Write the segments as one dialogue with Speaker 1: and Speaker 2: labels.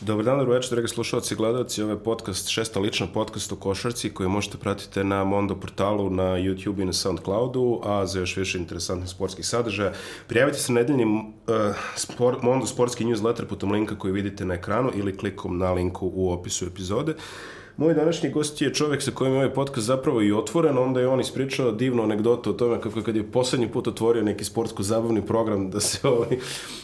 Speaker 1: Dobar dan, dobro večer, dragi slušalci i gledalci. Ovo je podcast, šesta lična podcast o košarci koji možete pratiti na Mondo portalu, na YouTube i na Soundcloudu, a za još više interesantnih sportskih sadržaja. Prijavite se na nedeljni uh, spor, Mondo sportski newsletter putem linka koji vidite na ekranu ili klikom na linku u opisu epizode. Moj današnji gost je čovek sa kojim je ovaj podcast zapravo i otvoren, onda je on ispričao divnu anegdotu o tome kako kad je poslednji put otvorio neki sportsko-zabavni program da se ovaj,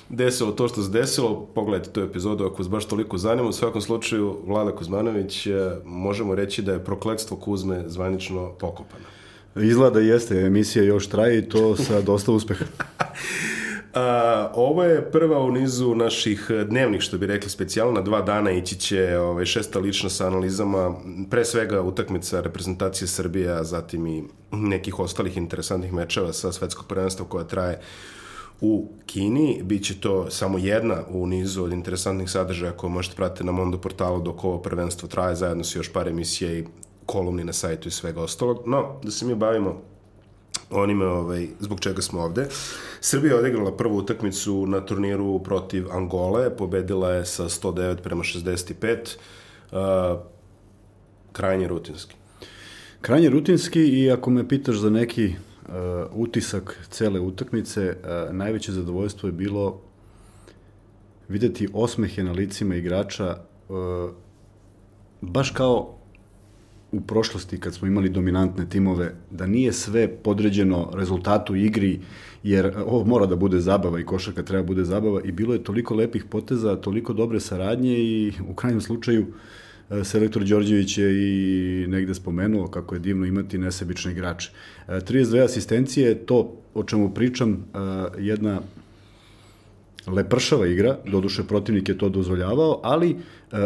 Speaker 1: desilo to što se desilo. Pogledajte tu epizodu ako vas baš toliko zanima. U svakom slučaju, Vlada Kuzmanović, eh, možemo reći da je prokledstvo Kuzme zvanično pokopano.
Speaker 2: Izgleda jeste, emisija još traje i to sa dosta uspeha.
Speaker 1: A, ovo je prva u nizu naših dnevnih, što bi rekli, specijalna. Dva dana ići će ovaj, šesta lična sa analizama, pre svega utakmica reprezentacije Srbije, a zatim i nekih ostalih interesantnih mečeva sa svetskog prvenstva koja traje u Kini. Biće to samo jedna u nizu od interesantnih sadržaja koje možete pratiti na Mondo portalu dok ovo prvenstvo traje, zajedno sa još par emisija i kolumni na sajtu i svega ostalog. No, da se mi bavimo onime ovaj, zbog čega smo ovde. Srbija je odigrala prvu utakmicu na turniru protiv Angole, pobedila je sa 109 prema 65, uh, krajnje rutinski.
Speaker 2: Krajnje rutinski i ako me pitaš za neki uh, utisak cele utakmice, uh, najveće zadovoljstvo je bilo videti osmehe na licima igrača uh, baš kao u prošlosti kad smo imali dominantne timove, da nije sve podređeno rezultatu igri, jer ovo mora da bude zabava i košarka treba da bude zabava i bilo je toliko lepih poteza, toliko dobre saradnje i u krajnjem slučaju e, selektor Đorđević je i negde spomenuo kako je divno imati nesebične igrače. 32 e, asistencije, to o čemu pričam, e, jedna lepršava igra, doduše protivnik je to dozvoljavao, ali e,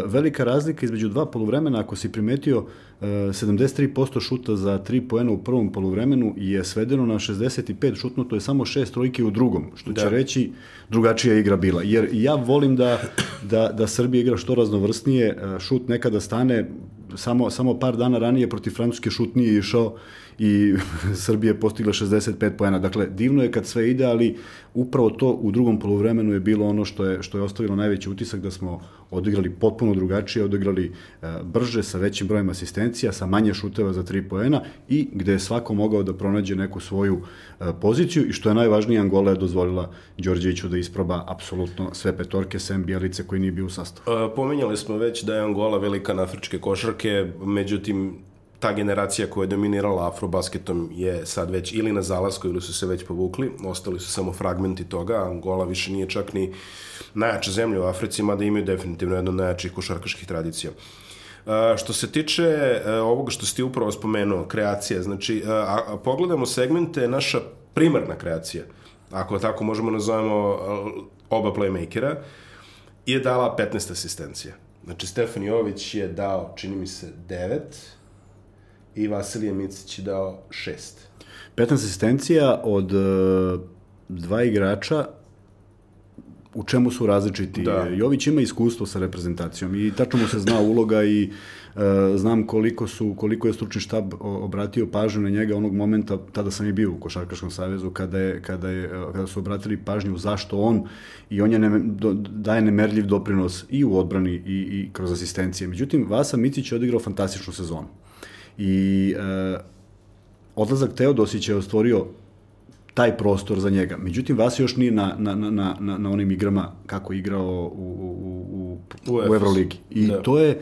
Speaker 2: velika razlika između dva poluvremena, ako si primetio, e, 73% šuta za 3 poena u prvom poluvremenu je svedeno na 65 šutno, to je samo 6 trojke u drugom, što će da. reći drugačija igra bila. Jer ja volim da, da, da Srbija igra što raznovrsnije, e, šut nekada stane, samo, samo par dana ranije protiv Francuske šut nije išao, i Srbija je postigla 65 poena. Dakle, divno je kad sve ide, ali upravo to u drugom polovremenu je bilo ono što je, što je ostavilo najveći utisak da smo odigrali potpuno drugačije, odigrali e, brže, sa većim brojem asistencija, sa manje šuteva za 3 poena i gde je svako mogao da pronađe neku svoju e, poziciju i što je najvažnije, Angola je dozvolila Đorđeviću da isproba apsolutno sve petorke, sem Bijelice koji nije bio u sastavu.
Speaker 1: E, pominjali smo već da je Angola velika na afričke košarke, međutim ta generacija koja je dominirala afrobasketom je sad već ili na zalasku ili su se već povukli, ostali su samo fragmenti toga, Angola više nije čak ni najjača zemlja u Africi, mada imaju definitivno jedno od najjačih košarkaških tradicija. Uh, što se tiče uh, ovoga što ste upravo spomenuo, kreacija, znači, uh, a, a pogledamo segmente, naša primarna kreacija, ako tako možemo nazovemo oba playmakera, je dala 15 asistencija. Znači, Stefan Jović je dao, čini mi se, 9, i Vasilije Micić je dao šest.
Speaker 2: 15 asistencija od uh, dva igrača u čemu su različiti. Da. Jović ima iskustvo sa reprezentacijom i tačno mu se zna uloga i uh, znam koliko su koliko je stručni štab obratio pažnju na njega onog momenta tada sam i bio u košarkaškom savezu kada je kada je kada su obratili pažnju zašto on i on je ne, do, daje nemerljiv doprinos i u odbrani i i kroz asistencije. Međutim Vasa Micić je odigrao fantastičnu sezonu i e, odlazak Teodosića je ostvorio taj prostor za njega. Međutim, Vasa još nije na, na, na, na, na onim igrama kako je igrao u, u, u, u, u Euroligi. I da. to je,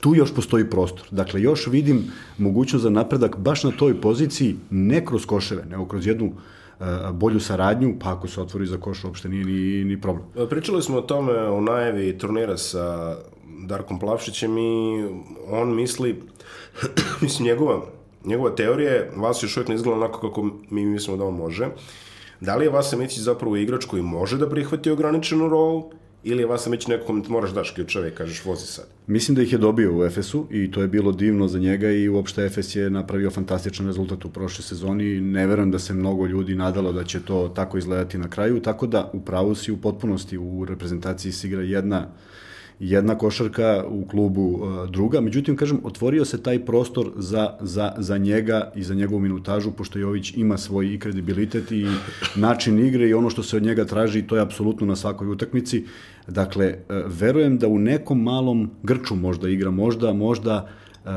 Speaker 2: tu još postoji prostor. Dakle, još vidim mogućnost za napredak baš na toj poziciji, ne kroz koševe, nego kroz jednu uh, bolju saradnju, pa ako se otvori za koš, uopšte nije ni, ni problem.
Speaker 1: Pričali smo o tome o najavi turnira sa Darkom Plavšićem i on misli, mislim, njegova, njegova teorija je, vas još uvijek ne izgleda onako kako mi mislimo da on može. Da li je Vasa Micić zapravo igrač koji može da prihvati ograničenu rolu, ili je Vasa Micić nekom moraš daš ključeve i kažeš vozi sad?
Speaker 2: Mislim da ih je dobio u Efesu i to je bilo divno za njega i uopšte Efes je napravio fantastičan rezultat u prošle sezoni ne verujem da se mnogo ljudi nadalo da će to tako izgledati na kraju, tako da u pravu si u potpunosti u reprezentaciji se igra jedna jedna košarka u klubu uh, druga. Međutim, kažem, otvorio se taj prostor za, za, za njega i za njegovu minutažu, pošto Jović ima svoj i kredibilitet i način igre i ono što se od njega traži, to je apsolutno na svakoj utakmici. Dakle, uh, verujem da u nekom malom grču možda igra, možda, možda uh,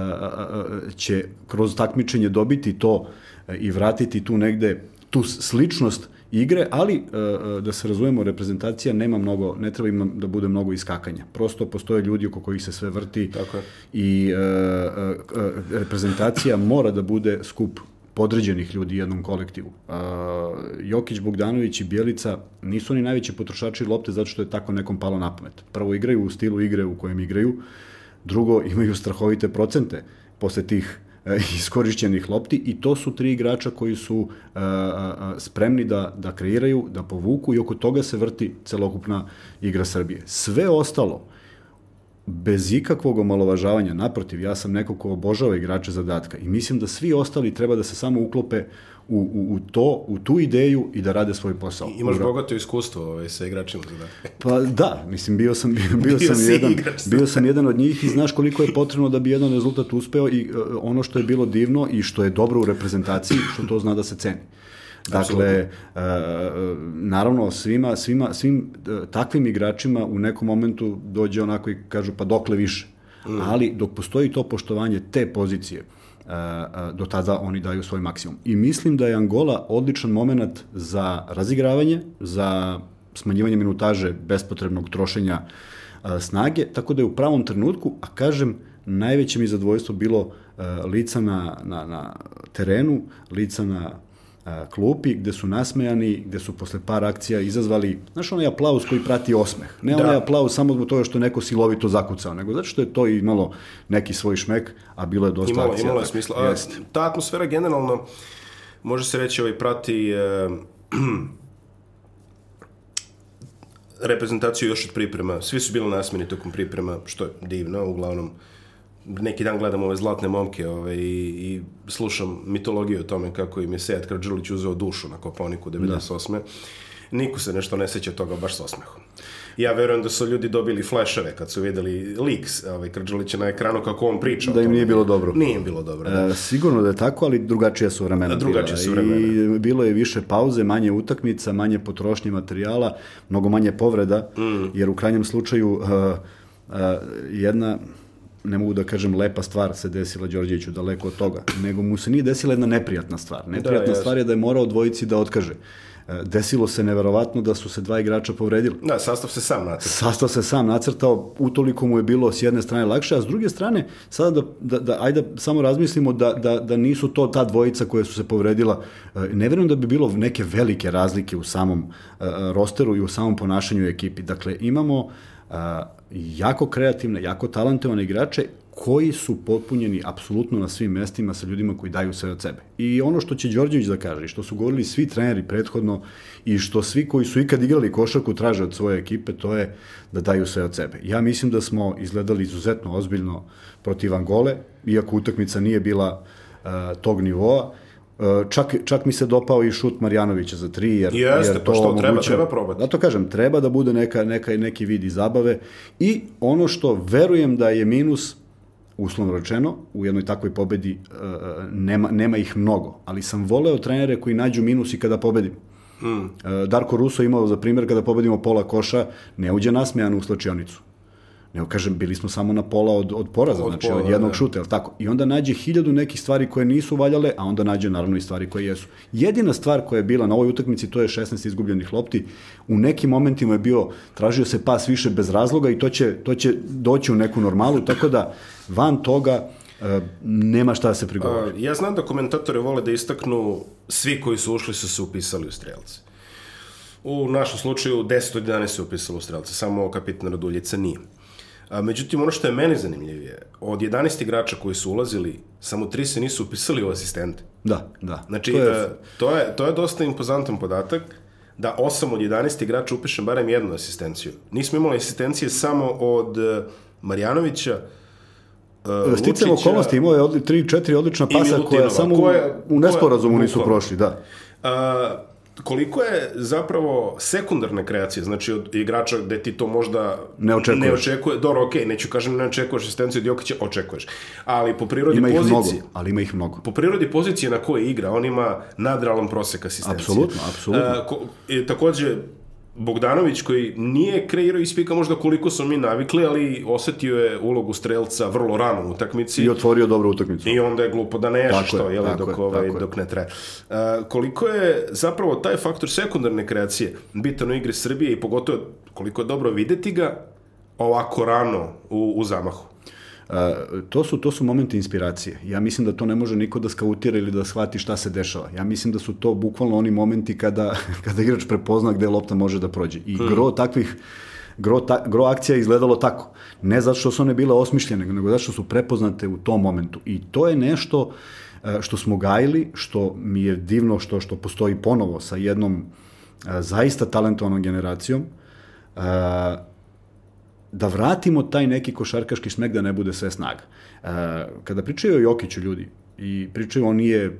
Speaker 2: će kroz takmičenje dobiti to i vratiti tu negde tu sličnost igre, ali e, e, da se razumemo, reprezentacija nema mnogo, ne treba ima da bude mnogo iskakanja. Prosto postoje ljudi oko kojih se sve vrti
Speaker 1: Tako je.
Speaker 2: i e, reprezentacija mora da bude skup podređenih ljudi jednom kolektivu. Jokić, Bogdanović i Bjelica nisu oni najveći potrošači lopte zato što je tako nekom palo na pamet. Prvo igraju u stilu igre u kojem igraju, drugo imaju strahovite procente posle tih iskorišćenih lopti i to su tri igrača koji su a, e, a, e, spremni da, da kreiraju, da povuku i oko toga se vrti celokupna igra Srbije. Sve ostalo, bez ikakvog omalovažavanja, naprotiv, ja sam neko ko obožava igrače zadatka i mislim da svi ostali treba da se samo uklope u, u, u to, u tu ideju i da rade svoj posao.
Speaker 1: I imaš bogato iskustvo ovaj, sa igračima zadatka.
Speaker 2: Pa da, mislim, bio sam, bio, bio, bio sam jedan, bio sam jedan od njih i znaš koliko je potrebno da bi jedan rezultat uspeo i uh, ono što je bilo divno i što je dobro u reprezentaciji, što to zna da se ceni. Dakle, uh, naravno, svima, svima, svim uh, takvim igračima u nekom momentu dođe onako i kažu pa dokle više. Mm. Ali dok postoji to poštovanje te pozicije, do tada oni daju svoj maksimum. I mislim da je Angola odličan moment za razigravanje, za smanjivanje minutaže bespotrebnog trošenja snage, tako da je u pravom trenutku, a kažem, najveće mi zadovoljstvo bilo lica na, na, na terenu, lica na klupi gde su nasmejani, gde su posle par akcija izazvali, znaš onaj aplauz koji prati osmeh. Ne da. onaj aplauz samo zbog toga što neko silovito zakucao, nego zato što je to imalo neki svoj šmek, a bilo je dosta
Speaker 1: imalo,
Speaker 2: akcija.
Speaker 1: Imalo je smisla. A, ta atmosfera generalno, može se reći, ovaj, prati e, reprezentaciju još od priprema. Svi su bili nasmeni tokom priprema, što je divno, uglavnom neki dan gledam ove zlatne momke ove, i, i slušam mitologiju o tome kako im je Sejat Kradžilić uzeo dušu na Koponiku 98. Da. Niko se nešto ne seća toga baš s osmehom. Ja verujem da su ljudi dobili fleševe kad su videli lik ovaj, Krđulića na ekranu kako on priča.
Speaker 2: Da im nije bilo dobro.
Speaker 1: Nije im bilo dobro. Da.
Speaker 2: E, sigurno da je tako, ali drugačija su vremena.
Speaker 1: Drugačija su vremena.
Speaker 2: I bilo je više pauze, manje utakmica, manje potrošnje materijala, mnogo manje povreda, mm. jer u krajnjem slučaju uh, uh, jedna ne mogu da kažem lepa stvar se desila Đorđeviću daleko od toga, nego mu se nije desila jedna neprijatna stvar. Neprijatna da, stvar je da je morao dvojici da otkaže. E, desilo se neverovatno da su se dva igrača povredili.
Speaker 1: Da, sastav se sam nacrtao.
Speaker 2: Sastav se sam nacrtao, utoliko mu je bilo s jedne strane lakše, a s druge strane, sada da, da, da ajde samo razmislimo da, da, da nisu to ta dvojica koje su se povredila. E, ne verujem da bi bilo neke velike razlike u samom uh, rosteru i u samom ponašanju ekipi. Dakle, imamo uh, jako kreativne, jako talentovane igrače koji su potpunjeni apsolutno na svim mestima sa ljudima koji daju sve od sebe. I ono što će Đorđević da kaže, što su govorili svi treneri prethodno i što svi koji su ikad igrali košarku traže od svoje ekipe, to je da daju sve od sebe. Ja mislim da smo izgledali izuzetno ozbiljno protiv Angole, iako utakmica nije bila uh, tog nivoa, E, čak, čak mi se dopao i šut Marjanovića za tri, jer,
Speaker 1: Jeste,
Speaker 2: jer
Speaker 1: to pa što, omoguća, treba, treba probati.
Speaker 2: Zato kažem, treba da bude neka, neka, neki vid i zabave i ono što verujem da je minus, uslovno rečeno, u jednoj takvoj pobedi e, nema, nema ih mnogo, ali sam voleo trenere koji nađu minus i kada pobedim. Hmm. Darko Ruso imao za primjer kada pobedimo pola koša, ne uđe nasmejan u slačionicu nego kažem, bili smo samo na pola od, od poraza, od znači pola, od jednog da. šuta, jel tako? I onda nađe hiljadu nekih stvari koje nisu valjale, a onda nađe naravno i stvari koje jesu. Jedina stvar koja je bila na ovoj utakmici, to je 16 izgubljenih lopti. U nekim momentima je bio, tražio se pas više bez razloga i to će, to će doći u neku normalu, tako da van toga e, nema šta da se prigovori.
Speaker 1: Ja znam da komentatore vole da istaknu svi koji su ušli su se upisali u strelce. U našem slučaju 10 od 11 se upisalo u strelce, samo kapitan Raduljica nije. A, međutim, ono što je meni zanimljivije, od 11 igrača koji su ulazili, samo tri se nisu upisali u asistente.
Speaker 2: Da, da.
Speaker 1: Znači, to je, a, to je, to je dosta impozantan podatak, da 8 od 11 igrača upišem barem jednu asistenciju. Nismo imali asistencije samo od uh, Marjanovića,
Speaker 2: Uh, Sticam okolnosti imao je 3-4 odlična pasa koja samo koje, u nesporazumu nisu prošli, da.
Speaker 1: Uh, koliko je zapravo sekundarne kreacije, znači od igrača gde ti to možda
Speaker 2: ne očekuješ.
Speaker 1: Ne očekuje, dobro, okej, okay, neću kažem ne očekuješ asistenciju od Jokića, očekuješ. Ali po prirodi
Speaker 2: ima
Speaker 1: pozicije...
Speaker 2: Mnogo, ali ima ih mnogo.
Speaker 1: Po prirodi pozicije na koje igra, on ima nadralan prosek asistencije.
Speaker 2: Apsolutno, apsolutno.
Speaker 1: Ko, i, takođe, Bogdanović koji nije kreirao ispika možda koliko smo mi navikli, ali osetio je ulogu strelca vrlo rano u utakmici.
Speaker 2: I otvorio dobru utakmicu.
Speaker 1: I onda je glupo da ne ješe što, je, dok, je, ovaj, dok ne traje. Uh, koliko je zapravo taj faktor sekundarne kreacije bitan u igri Srbije i pogotovo koliko je dobro videti ga ovako rano u, u zamahu?
Speaker 2: To su to su momenti inspiracije. Ja mislim da to ne može niko da skautira ili da shvati šta se dešava. Ja mislim da su to bukvalno oni momenti kada kada igrač prepozna gde lopta može da prođe. I hmm. gro takvih gro, ta, gro akcija izgledalo tako. Ne zato što su one bile osmišljene, nego zato što su prepoznate u tom momentu. I to je nešto što smo gajili, što mi je divno što što postoji ponovo sa jednom zaista talentovanom generacijom da vratimo taj neki košarkaški smek da ne bude sve snaga. E, kada pričaju o Jokiću ljudi i pričaju on nije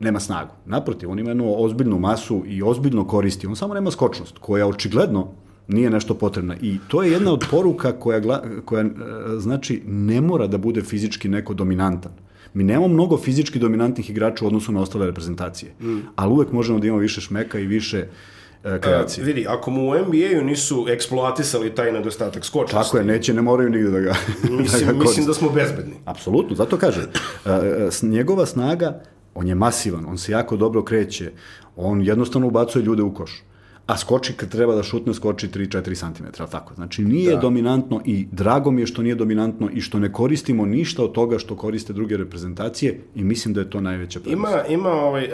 Speaker 2: nema snagu. Naprotiv, on ima jednu ozbiljnu masu i ozbiljno koristi. On samo nema skočnost, koja očigledno nije nešto potrebna. I to je jedna od poruka koja, koja e, znači ne mora da bude fizički neko dominantan. Mi nemamo mnogo fizički dominantnih igrača u odnosu na ostale reprezentacije, mm. ali uvek možemo da imamo više šmeka i više uh, kreacije.
Speaker 1: Uh, vidi, ako mu u NBA-u nisu eksploatisali taj nedostatak skočnosti...
Speaker 2: Tako je, neće, ne moraju nigde da ga
Speaker 1: Mislim, da, ga mislim da smo bezbedni.
Speaker 2: Apsolutno, zato kaže. Uh, njegova snaga, on je masivan, on se jako dobro kreće, on jednostavno ubacuje ljude u koš. A skoči kad treba da šutne, skoči 3-4 cm, tako. Znači nije da. dominantno i drago mi je što nije dominantno i što ne koristimo ništa od toga što koriste druge reprezentacije i mislim da je to najveća prednost.
Speaker 1: Ima, ima ovaj, uh,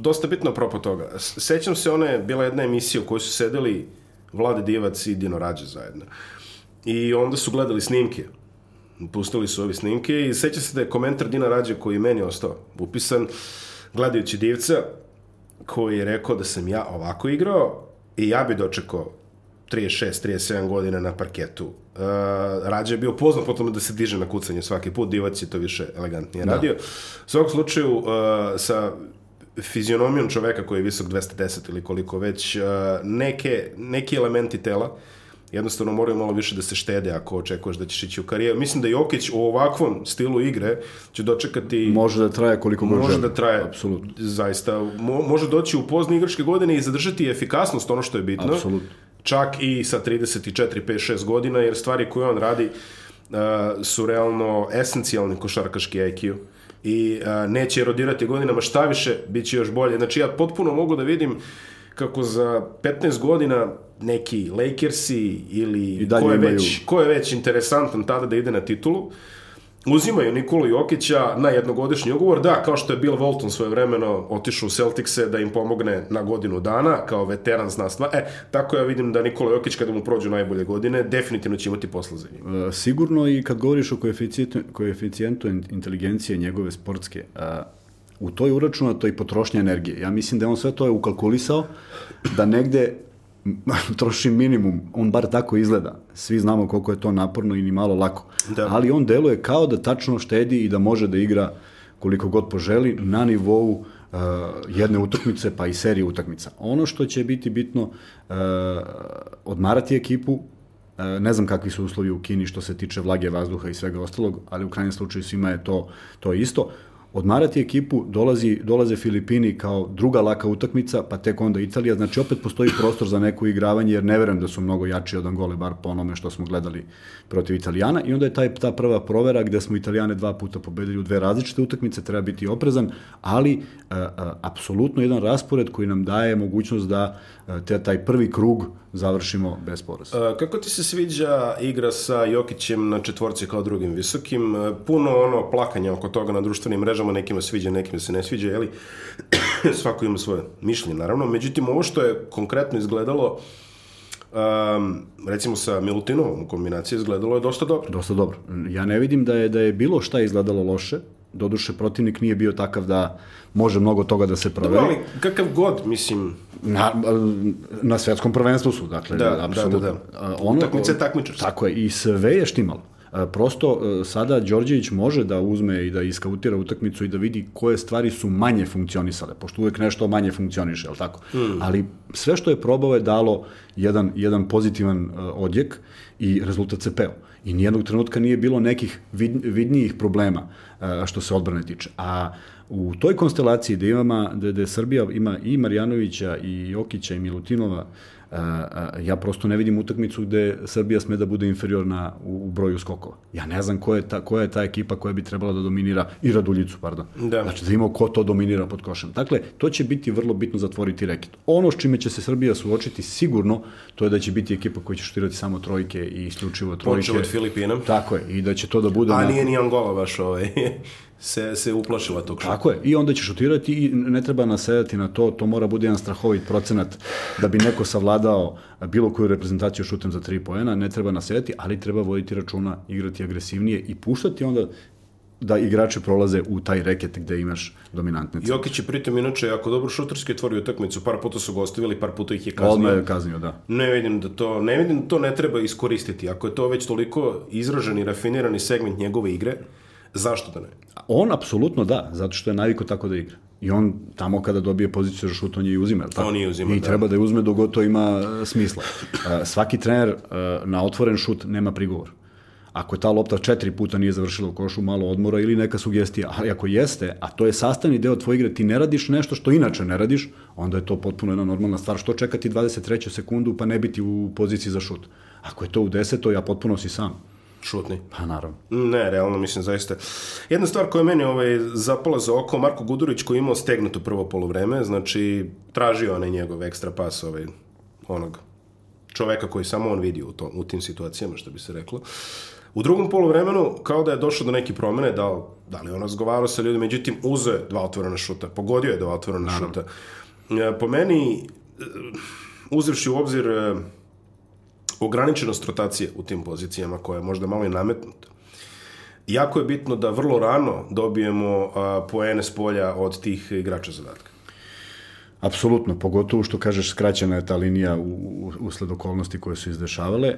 Speaker 1: dosta bitno apropo toga. Sećam se one, bila jedna emisija u kojoj su sedeli Vlade Divac i Dino Rađe zajedno. I onda su gledali snimke. Pustili su ove snimke i sećam se da je komentar Dina Rađe koji je meni ostao upisan gledajući Divca koji je rekao da sam ja ovako igrao i ja bi dočekao 36, 37 godina na parketu. Uh, Rađe je bio poznat po tome da se diže na kucanje svaki put, Divac je to više elegantnije da. radio. U svakom slučaju, uh, sa fizionomijom čoveka koji je visok 210 ili koliko već, uh, neke, neki elementi tela jednostavno moraju malo više da se štede ako očekuješ da ćeš ići u karijeru. Mislim da Jokić u ovakvom stilu igre će dočekati...
Speaker 2: Može da traje koliko
Speaker 1: može. Može da traje, Apsolutno. zaista. Mo, može doći u pozne igračke godine i zadržati efikasnost, ono što je bitno.
Speaker 2: Apsolutno.
Speaker 1: Čak i sa 34, 5, 6 godina, jer stvari koje on radi uh, su realno esencijalni košarkaški IQ i a, neće erodirati godinama, šta više, bit će još bolje. Znači ja potpuno mogu da vidim kako za 15 godina neki Lakersi ili ko je, već, ko je već interesantan tada da ide na titulu, uzimaju Nikolu Jokića na jednogodišnji ugovor, da, kao što je Bill Walton svoje vremeno otišao u Celticse da im pomogne na godinu dana, kao veteran zna stva. E, tako ja vidim da Nikola Jokić kada mu prođu najbolje godine, definitivno će imati posla za njim.
Speaker 2: E, sigurno i kad govoriš o koeficijentu, koeficijentu inteligencije njegove sportske, a, u toj uračunato i potrošnja energije. Ja mislim da on sve to je ukalkulisao, da negde troši minimum, on bar tako izgleda. Svi znamo koliko je to naporno i ni malo lako. Da. Ali on deluje kao da tačno štedi i da može da igra koliko god poželi na nivou uh, jedne utakmice pa i serije utakmica. Ono što će biti bitno uh, odmarati ekipu, uh, ne znam kakvi su uslovi u Kini što se tiče vlage vazduha i svega ostalog, ali u krajnjem slučaju svima je to, to isto odmarati ekipu, dolazi, dolaze Filipini kao druga laka utakmica, pa tek onda Italija, znači opet postoji prostor za neko igravanje, jer ne verujem da su mnogo jači od Angole, bar po onome što smo gledali protiv Italijana, i onda je taj, ta prva provera gde smo Italijane dva puta pobedili u dve različite utakmice, treba biti oprezan, ali a, a, apsolutno jedan raspored koji nam daje mogućnost da a, te, taj prvi krug završimo bez poraza.
Speaker 1: Kako ti se sviđa igra sa Jokićem na četvorci kao drugim visokim? Puno ono plakanja oko toga na društvenim mrežama, nekima sviđa, nekima se ne sviđa, jeli? Svako ima svoje mišljenje, naravno. Međutim, ovo što je konkretno izgledalo, um, recimo sa Milutinovom kombinacija izgledalo je dosta dobro.
Speaker 2: Dosta dobro. Ja ne vidim da je da je bilo šta izgledalo loše. Doduše, protivnik nije bio takav da može mnogo toga da se proveri. Dobro, ali
Speaker 1: kakav god, mislim...
Speaker 2: Na, na svetskom prvenstvu su, dakle,
Speaker 1: da, apsolutno. Da, da, da. Ono, Takmice takmičarske.
Speaker 2: Tako je, i sve je štimalo. Prosto sada Đorđević može da uzme i da iskautira utakmicu i da vidi koje stvari su manje funkcionisale, pošto uvek nešto manje funkcioniše, je tako? Mm. Ali sve što je probao je dalo jedan, jedan pozitivan odjek i rezultat se peo. I nijednog trenutka nije bilo nekih vid, vidnijih problema što se odbrane tiče. A u toj konstelaciji da imamo, da, da Srbija ima i Marjanovića, i Jokića, i Milutinova, ja prosto ne vidim utakmicu gde Srbija sme da bude inferiorna u, u broju skokova. Ja ne znam ko je, ta, koja je ta ekipa koja bi trebala da dominira i Raduljicu, pardon. Da. Znači da imamo ko to dominira pod košem. Dakle, to će biti vrlo bitno zatvoriti reket. Ono s čime će se Srbija suočiti sigurno, to je da će biti ekipa koja će šutirati samo trojke i isključivo trojke. Počeo
Speaker 1: od Filipina.
Speaker 2: Tako je, i da će to da bude...
Speaker 1: A nije ni Angola baš ovaj se, se uplašila tog
Speaker 2: šuta. Tako je, i onda će šutirati i ne treba nasedati na to, to mora bude jedan strahovit procenat da bi neko savladao bilo koju reprezentaciju šutem za tri poena, ne treba nasedati, ali treba voditi računa, igrati agresivnije i puštati onda da igrači prolaze u taj reket gde imaš dominantne
Speaker 1: centre. Jokić je pritom inače jako dobro šuterski otvorio utakmicu, par puta su ga ostavili, par puta ih je kaznio.
Speaker 2: Odmah je kaznio, da.
Speaker 1: Ne vidim da to, ne vidim da to ne treba iskoristiti. Ako je to već toliko izražen i rafinirani segment njegove igre, Zašto da ne?
Speaker 2: On apsolutno da, zato što je naviko tako da igra. I on tamo kada dobije poziciju za šut, on je uzima. Tako?
Speaker 1: On je uzima,
Speaker 2: I da. treba da je uzme dok to ima e, smisla. Uh, svaki trener uh, na otvoren šut nema prigovor. Ako je ta lopta četiri puta nije završila u košu, malo odmora ili neka sugestija. Ali ako jeste, a to je sastavni deo tvoje igre, ti ne radiš nešto što inače ne radiš, onda je to potpuno jedna normalna stvar. Što čekati 23. sekundu pa ne biti u poziciji za šut? Ako je to u desetoj, a potpuno si sam.
Speaker 1: Šutni.
Speaker 2: Pa naravno.
Speaker 1: Ne, realno mislim zaista. Jedna stvar koja je meni ovaj, zapala za oko, Marko Gudurić koji je imao stegnuto prvo polovreme, znači tražio onaj njegov ekstra pas ovaj, onog čoveka koji samo on vidi u, to, u tim situacijama, što bi se reklo. U drugom polovremenu, kao da je došlo do neke promene, da, da li on razgovarao sa ljudima, međutim, uzeo je dva otvorena šuta, pogodio je dva otvorena Naravno. šuta. E, po meni, e, uzevši u obzir e, ograničenost rotacije u tim pozicijama koja je možda malo i nametnuta. Jako je bitno da vrlo rano dobijemo poene s polja od tih igrača zadatka.
Speaker 2: Apsolutno, pogotovo što kažeš skraćena je ta linija u, usled okolnosti koje su izdešavale. E,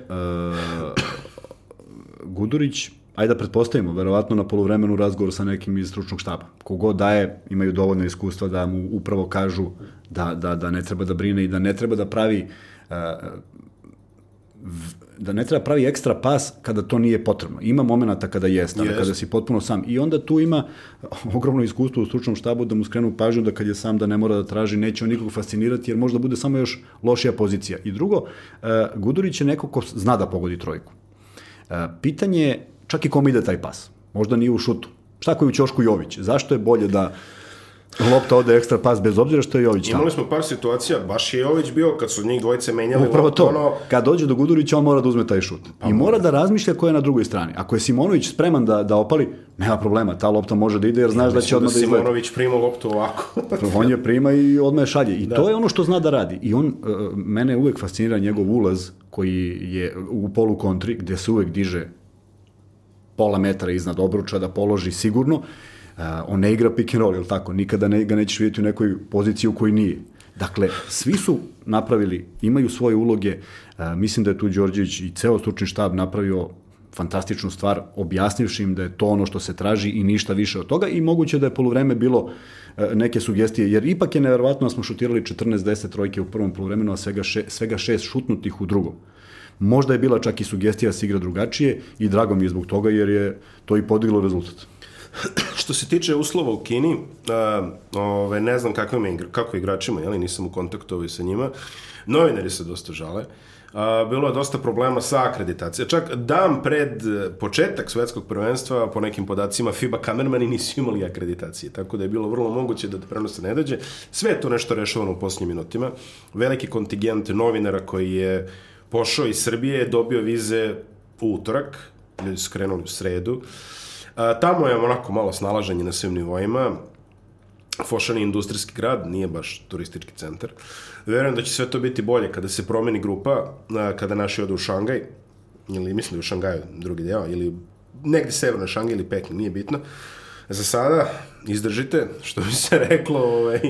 Speaker 2: Gudurić, ajde da pretpostavimo, verovatno na polovremenu razgovor sa nekim iz stručnog štaba. Kogod daje, imaju dovoljno iskustva da mu upravo kažu da, da, da ne treba da brine i da ne treba da pravi uh, da ne treba pravi ekstra pas kada to nije potrebno. Ima momenata kada jeste, yes. kada si potpuno sam. I onda tu ima ogromno iskustvo u stručnom štabu da mu skrenu pažnju da kad je sam da ne mora da traži, neće on nikog fascinirati jer možda bude samo još lošija pozicija. I drugo, uh, Gudurić je neko ko zna da pogodi trojku. Uh, pitanje je čak i kom ide taj pas. Možda nije u šutu. Šta koji u Ćošku Jović? Zašto je bolje da lopta ode ekstra pas bez obzira što je Jović
Speaker 1: tamo. Imali smo par situacija, baš je Jović bio kad su njih dvojice menjali.
Speaker 2: Upravo to, ono... kad dođe do Gudurića on mora da uzme taj šut. Pa, I mora da razmišlja ko je na drugoj strani. Ako je Simonović spreman da, da opali, nema problema, ta lopta može da ide jer znaš ja, da će odmah da, da
Speaker 1: izgleda. Simonović prima loptu ovako.
Speaker 2: on je prima i odmah je šalje. I da. to je ono što zna da radi. I on, uh, mene uvek fascinira njegov ulaz koji je u polu kontri, gde se uvek diže pola metra iznad obruča da položi sigurno on ne igra pick and roll, ili tako? Nikada ne, ga nećeš vidjeti u nekoj poziciji u kojoj nije. Dakle, svi su napravili, imaju svoje uloge. Uh, mislim da je tu Đorđević i ceo stručni štab napravio fantastičnu stvar, objasnivši im da je to ono što se traži i ništa više od toga i moguće da je polovreme bilo uh, neke sugestije, jer ipak je neverovatno da smo šutirali 14-10 trojke u prvom polovremenu, a svega, še, svega šest šutnutih u drugom. Možda je bila čak i sugestija da se igra drugačije i drago mi je zbog toga jer je to i podiglo rezultat.
Speaker 1: Što se tiče uslova u Kini, a, ove, ne znam kakvim igra, kako igračima, jeli, nisam u kontaktu ovaj sa njima, novinari se dosta žale, a, bilo je dosta problema sa akreditacijom. Čak dan pred početak svetskog prvenstva, po nekim podacima, FIBA kamermani nisu imali akreditacije, tako da je bilo vrlo moguće da prenosa ne dođe. Sve je to nešto rešavano u posljednjim minutima. Veliki kontingent novinara koji je pošao iz Srbije dobio vize u utorak, ljudi su krenuli u sredu. Uh, tamo je onako malo snalaženje na svim nivoima. Fošan je industrijski grad, nije baš turistički centar. Verujem da će sve to biti bolje kada se promeni grupa, kada naši odu u Šangaj, ili mislim u Šangaju, drugi deo, ili negde severno Šangaj ili Peking, nije bitno. Za sada, izdržite, što bi se reklo, ovaj,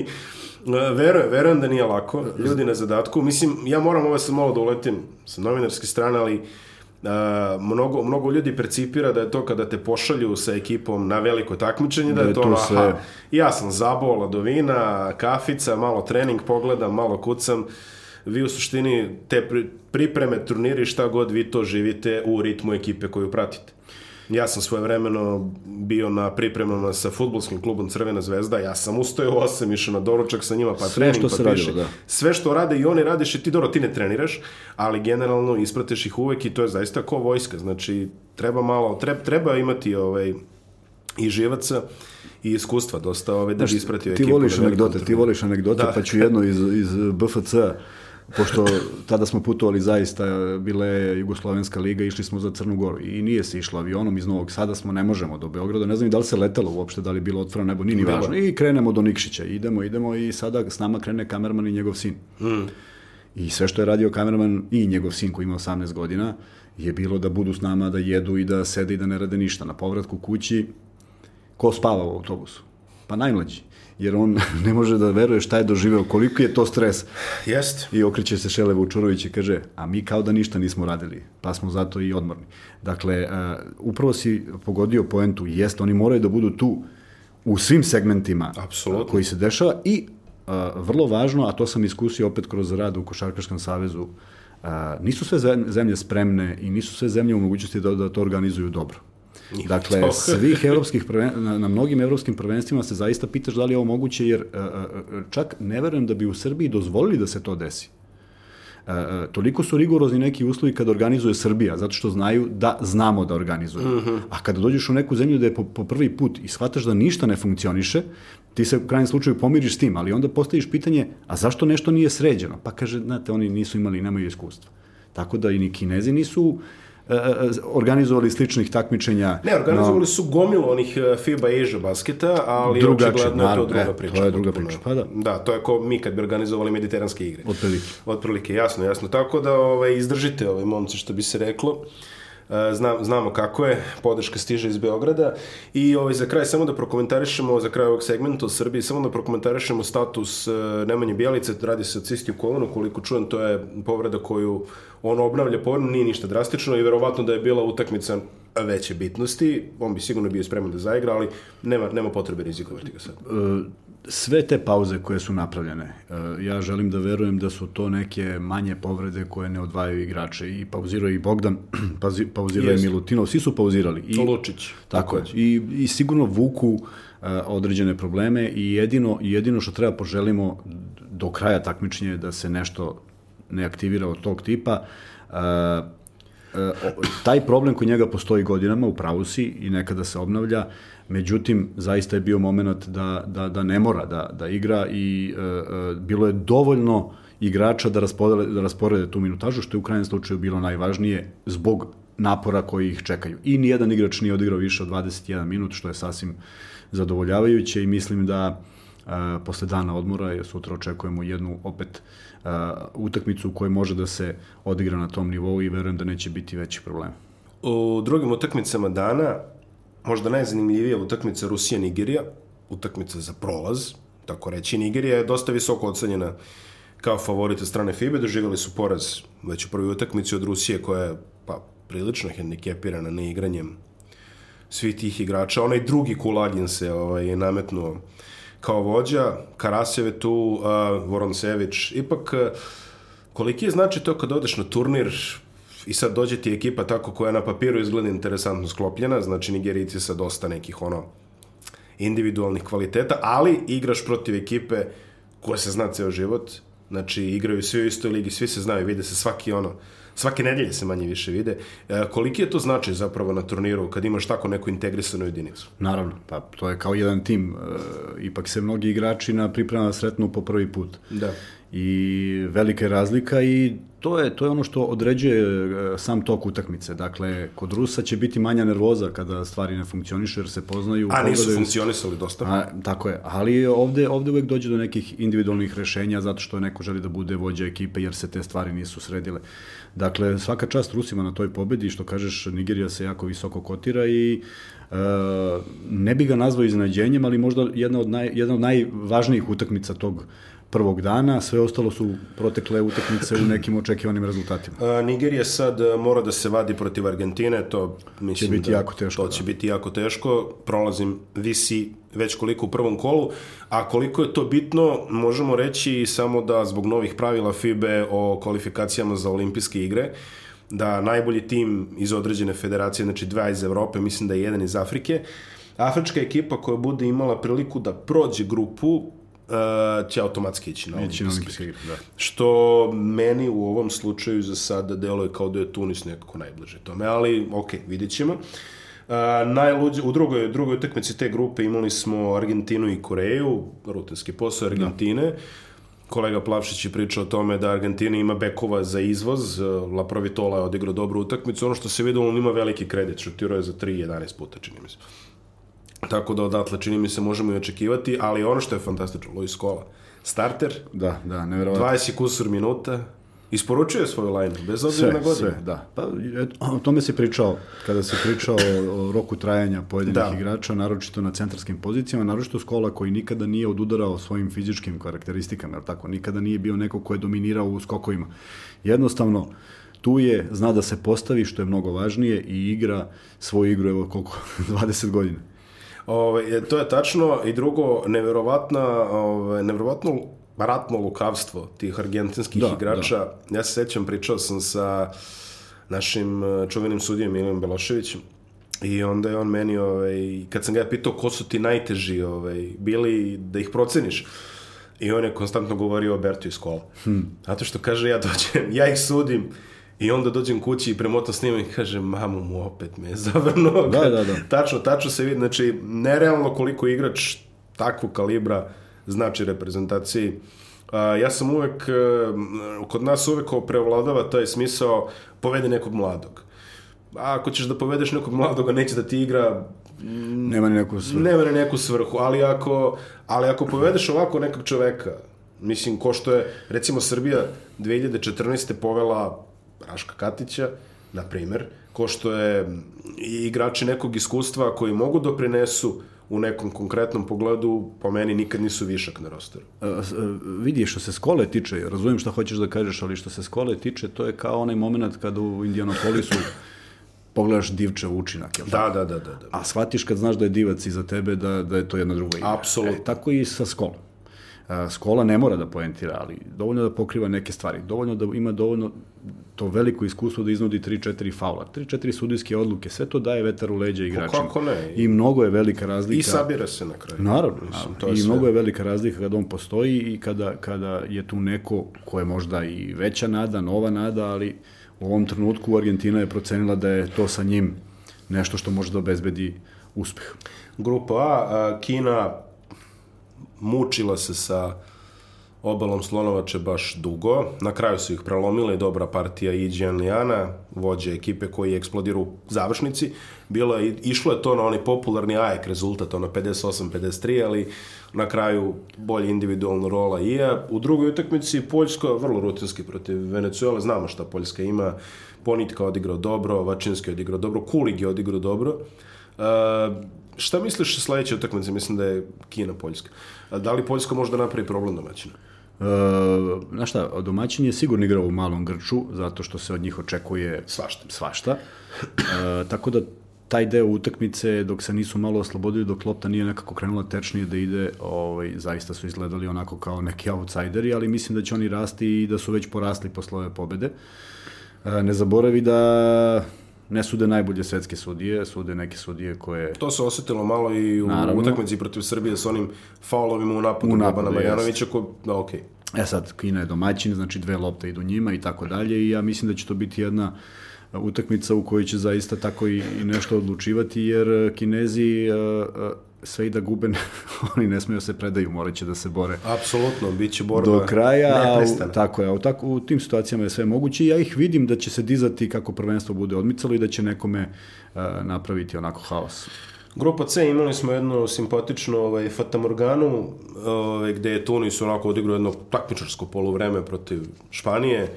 Speaker 1: Verujem, verujem da nije lako. Ljudi na zadatku. Mislim, ja moram ovo sad malo da uletim sa novinarske strane, ali Uh, mnogo, mnogo ljudi percipira da je to kada te pošalju sa ekipom na veliko takmičenje, da, da je to, to sve... aha, ja sam zabol, ladovina, kafica, malo trening pogledam, malo kucam, vi u suštini te pripreme, turniri, šta god vi to živite u ritmu ekipe koju pratite. Ja sam svoje vremeno bio na pripremama sa futbolskim klubom Crvena zvezda, ja sam ustojao u 8, išao na doručak sa njima, pa
Speaker 2: sve trening, što
Speaker 1: pa
Speaker 2: piše. Radilo, da.
Speaker 1: Sve što rade i oni radiš i ti dobro, ti ne treniraš, ali generalno ispratiš ih uvek i to je zaista ko vojska, znači treba malo, treba, treba imati ovaj, i živaca i iskustva dosta ove, da bi ispratio
Speaker 2: ekipu. Ti voliš anegdote, ti voliš anegdote, da. pa ću jedno iz, iz BFC-a pošto tada smo putovali zaista, bile je Jugoslovenska liga, išli smo za Crnu Goru i nije se išlo avionom iz Novog Sada, smo ne možemo do Beograda, ne znam da li se letelo uopšte, da li je bilo otvoreno nebo, nije ni važno. I krenemo do Nikšića, idemo, idemo i sada s nama krene kamerman i njegov sin. Mm. I sve što je radio kamerman i njegov sin koji ima 18 godina je bilo da budu s nama, da jedu i da sede i da ne rade ništa. Na povratku kući, ko spava u autobusu? Pa najmlađi jer on ne može da veruje šta je doživeo, koliko je to stres.
Speaker 1: Jest.
Speaker 2: I okreće se Šele Vučurović i kaže, a mi kao da ništa nismo radili, pa smo zato i odmorni. Dakle, uh, upravo si pogodio poentu, jest, oni moraju da budu tu u svim segmentima
Speaker 1: Absolutno.
Speaker 2: koji se dešava i uh, vrlo važno, a to sam iskusio opet kroz rad u Košarkaškom savezu, uh, nisu sve zemlje spremne i nisu sve zemlje u mogućnosti da, da to organizuju dobro. Dakle, svih evropskih prven, na, na mnogim evropskim prvenstvima se zaista pitaš da li je ovo moguće, jer uh, uh, čak ne verujem da bi u Srbiji dozvolili da se to desi. Uh, toliko su rigorozni neki uslovi kada organizuje Srbija, zato što znaju da znamo da organizuje. Uh mhm. -huh. A kada dođeš u neku zemlju da je po, po prvi put i shvataš da ništa ne funkcioniše, ti se u krajnjem slučaju pomiriš s tim, ali onda postaviš pitanje, a zašto nešto nije sređeno? Pa kaže, znate, oni nisu imali, nemaju iskustva. Tako da i ni kinezi nisu uh, E, e, organizovali sličnih takmičenja.
Speaker 1: Ne, organizovali no, su gomilu onih e, FIBA Asia basketa, ali drugačije, očigledno je to druga e, priča.
Speaker 2: To je druga priča, pa da.
Speaker 1: Da, to je kao mi kad bi organizovali mediteranske igre.
Speaker 2: Otprilike.
Speaker 1: Otprilike, jasno, jasno. Tako da ovaj, izdržite ove momci, što bi se reklo. Uh, Znam, znamo kako je, podrška stiže iz Beograda. I ovaj, za kraj samo da prokomentarišemo, za kraj ovog segmenta u Srbiji, samo da prokomentarišemo status Nemanje Bjelice, radi se o cistiju kolonu, koliko čujem, to je povreda koju on obnavlja povrnu, nije ništa drastično i verovatno da je bila utakmica veće bitnosti, on bi sigurno bio spreman da zaigra, ali nema, nema potrebe rizikovati ga sad. E,
Speaker 2: sve te pauze koje su napravljene, e, ja želim da verujem da su to neke manje povrede koje ne odvajaju igrače. I pauzirao i Bogdan, pauzirao i Milutinov, svi su pauzirali. I,
Speaker 1: Lučić.
Speaker 2: Tako je. I, I sigurno vuku e, određene probleme i jedino, jedino što treba poželimo do kraja takmičenja da se nešto ne aktivira od tog tipa. Uh, taj problem kod njega postoji godinama, u pravu si, i nekada se obnavlja, međutim, zaista je bio moment da, da, da ne mora da, da igra i uh, bilo je dovoljno igrača da rasporede, da rasporede tu minutažu, što je u krajnjem slučaju bilo najvažnije zbog napora koji ih čekaju. I nijedan igrač nije odigrao više od 21 minut, što je sasvim zadovoljavajuće i mislim da uh, posle dana odmora, sutra očekujemo jednu opet uh, utakmicu u kojoj može da se odigra na tom nivou i verujem da neće biti veći problem.
Speaker 1: U drugim utakmicama dana, možda najzanimljivija utakmica Rusija-Nigerija, utakmica za prolaz, tako reći. Nigerija je dosta visoko ocenjena kao favorit od strane FIBE, doživjeli su poraz već u prvoj utakmici od Rusije koja je pa, prilično hendikepirana neigranjem svih tih igrača. Onaj drugi Kulagin se ovaj, nametnuo kao vođa, Karasjev je tu, uh, Voroncević, ipak uh, koliki je znači to kad odeš na turnir i sad dođe ti ekipa tako koja na papiru izgleda interesantno sklopljena, znači Nigerici sa dosta nekih ono individualnih kvaliteta, ali igraš protiv ekipe koja se zna ceo život, znači igraju svi u istoj ligi, svi se znaju, vide se svaki ono, svake nedelje se manje više vide. E, koliki je to znači zapravo na turniru kad imaš tako neku integrisanu jedinicu?
Speaker 2: Naravno, pa to je kao jedan tim. E, ipak se mnogi igrači na pripremama sretnu po prvi put.
Speaker 1: Da.
Speaker 2: I velika je razlika i to je, to je ono što određuje e, sam tok utakmice. Dakle, kod Rusa će biti manja nervoza kada stvari ne funkcionišu jer se poznaju.
Speaker 1: A nisu pogledaju... funkcionisali dosta.
Speaker 2: A, tako je, ali ovde, ovde uvek dođe do nekih individualnih rešenja zato što neko želi da bude vođa ekipe jer se te stvari nisu sredile. Dakle, svaka čast Rusima na toj pobedi, što kažeš, Nigerija se jako visoko kotira i e, ne bi ga nazvao iznenađenjem, ali možda jedna od, naj, jedna od najvažnijih utakmica tog prvog dana, sve ostalo su protekle utakmice u nekim očekivanim rezultatima.
Speaker 1: A, Nigerija sad e, mora da se vadi protiv Argentine, to mislim
Speaker 2: će biti
Speaker 1: da,
Speaker 2: jako teško.
Speaker 1: To će da. biti jako teško, prolazim visi već koliko u prvom kolu, a koliko je to bitno, možemo reći samo da zbog novih pravila FIBE o kvalifikacijama za olimpijske igre, da najbolji tim iz određene federacije, znači dva iz Evrope, mislim da je jedan iz Afrike, Afrička ekipa koja bude imala priliku da prođe grupu uh, će automatski ići na
Speaker 2: olimpijske. olimpijske igre, da.
Speaker 1: Što meni u ovom slučaju za sada deluje kao da je Tunis nekako najbliže tome, ali ok, vidjet ćemo. Uh, najluđe, u drugoj, drugoj utakmici te grupe imali smo Argentinu i Koreju, rutinski posao Argentine. Da. Kolega Plavšić je pričao o tome da Argentina ima bekova za izvoz, La Provitola je odigrao dobru utakmicu, ono što se videlo, on ima veliki kredit, šutirao je za 3-11 puta, čini mi se. Tako da odatle čini mi se možemo i očekivati, ali ono što je fantastično, Luis Kola, starter,
Speaker 2: da, da, nevjerovatno.
Speaker 1: 20 kusur minuta, isporučuje svoju lajnu, bez obzira na godinu.
Speaker 2: Sve, da. Pa, et, o tome se pričao, kada se pričao o, o roku trajanja pojedinih da. igrača, naročito na centarskim pozicijama, naročito Skola koji nikada nije odudarao svojim fizičkim karakteristikama, jer tako, nikada nije bio neko ko je dominirao u skokovima. Jednostavno, tu je, zna da se postavi, što je mnogo važnije, i igra svoju igru, evo koliko, 20 godina.
Speaker 1: Ove, to je tačno i drugo, neverovatna, ove, neverovatno ratno lukavstvo tih argentinskih da, igrača. Da. Ja se sećam, pričao sam sa našim e, čuvenim sudijom Milijom Beloševićem i onda je on meni, ovaj, kad sam ga pitao ko su ti najteži ovaj, bili da ih proceniš, i on je konstantno govorio o Bertu iz kola. Hmm. Zato što kaže, ja dođem, ja ih sudim, I onda dođem kući i premotam snimam i kažem, mamu mu opet me je zavrnuo.
Speaker 2: Da, da, da.
Speaker 1: Tačno, tačno se vidi, znači, nerealno koliko igrač takvog kalibra znači reprezentaciji. Ja sam uvek, uh, kod nas uvek prevladava taj smisao povede nekog mladog. A ako ćeš da povedeš nekog mladog, neće da ti igra
Speaker 2: nema ni neku svrhu.
Speaker 1: Nema ni neku svrhu, ali ako, ali ako povedeš ovako nekog čoveka, mislim, ko što je, recimo, Srbija 2014. povela Raška Katića, na primer, ko što je i igrači nekog iskustva koji mogu doprinesu u nekom konkretnom pogledu, po meni nikad nisu višak na rosteru.
Speaker 2: A, a, vidi, što se skole tiče, razumijem šta hoćeš da kažeš, ali što se skole tiče, to je kao onaj moment kada u Indianapolisu pogledaš divče učinak, jel
Speaker 1: da, da, da, da, da.
Speaker 2: A shvatiš kad znaš da je divac iza tebe, da, da je to jedna druga igra.
Speaker 1: Apsolutno.
Speaker 2: E, tako i sa skolom. Skola ne mora da poentira, ali dovoljno da pokriva neke stvari. Dovoljno da ima dovoljno to veliko iskustvo da iznudi 3-4 faula, 3-4 sudijske odluke, sve to daje vetar u leđa igračima.
Speaker 1: Kako ne?
Speaker 2: I mnogo je velika razlika.
Speaker 1: I sabira se na kraju.
Speaker 2: Naravno, Mislim, to je I sve. mnogo je velika razlika kada on postoji i kada, kada je tu neko ko je možda i veća nada, nova nada, ali u ovom trenutku Argentina je procenila da je to sa njim nešto što može da obezbedi uspeh.
Speaker 1: Grupa A, Kina mučila se sa obalom Slonovače baš dugo. Na kraju su ih prelomile dobra partija Iđan Lijana, vođe ekipe koji je eksplodirao u završnici. Bilo je, išlo je to na onaj popularni AEK rezultat, ono 58-53, ali na kraju bolje individualna rola IA. U drugoj utakmici Poljska vrlo rutinski protiv Venezuela, znamo šta Poljska ima. Ponitka odigrao dobro, Vačinski odigrao dobro, Kulig je odigrao dobro. Uh, šta misliš o sledećoj utakmici? Mislim da je Kina Poljska. Da li Poljska možda napravi problem domaćina?
Speaker 2: E, znaš šta, domaćin je sigurno igrao u malom Grču, zato što se od njih očekuje
Speaker 1: svašta.
Speaker 2: svašta. E, tako da taj deo utakmice, dok se nisu malo oslobodili, dok lopta nije nekako krenula tečnije da ide, ovaj, zaista su izgledali onako kao neki outsideri, ali mislim da će oni rasti i da su već porasli posle ove pobede. E, ne zaboravi da ne sude najbolje svetske sudije, sude neke sudije koje...
Speaker 1: To se osetilo malo i u Naravno. utakmici protiv Srbije sa onim faulovima u napadu, u napadu Bobana Majanovića, ko... da, okej.
Speaker 2: Okay. E sad, Kina je domaćin, znači dve lopte idu njima i tako dalje i ja mislim da će to biti jedna utakmica u kojoj će zaista tako i, i nešto odlučivati, jer Kinezi uh, uh, sve i da gube, oni ne smeju da se predaju, morat će da se bore.
Speaker 1: Apsolutno, bit će borba
Speaker 2: do kraja. U, tako je, u, tako, u tim situacijama je sve moguće i ja ih vidim da će se dizati kako prvenstvo bude odmicalo i da će nekome uh, napraviti onako haos.
Speaker 1: Grupa C imali smo jednu simpatičnu ovaj, Fatamorganu, ovaj, gde je Tunis onako odigrao jedno takmičarsko polovreme protiv Španije.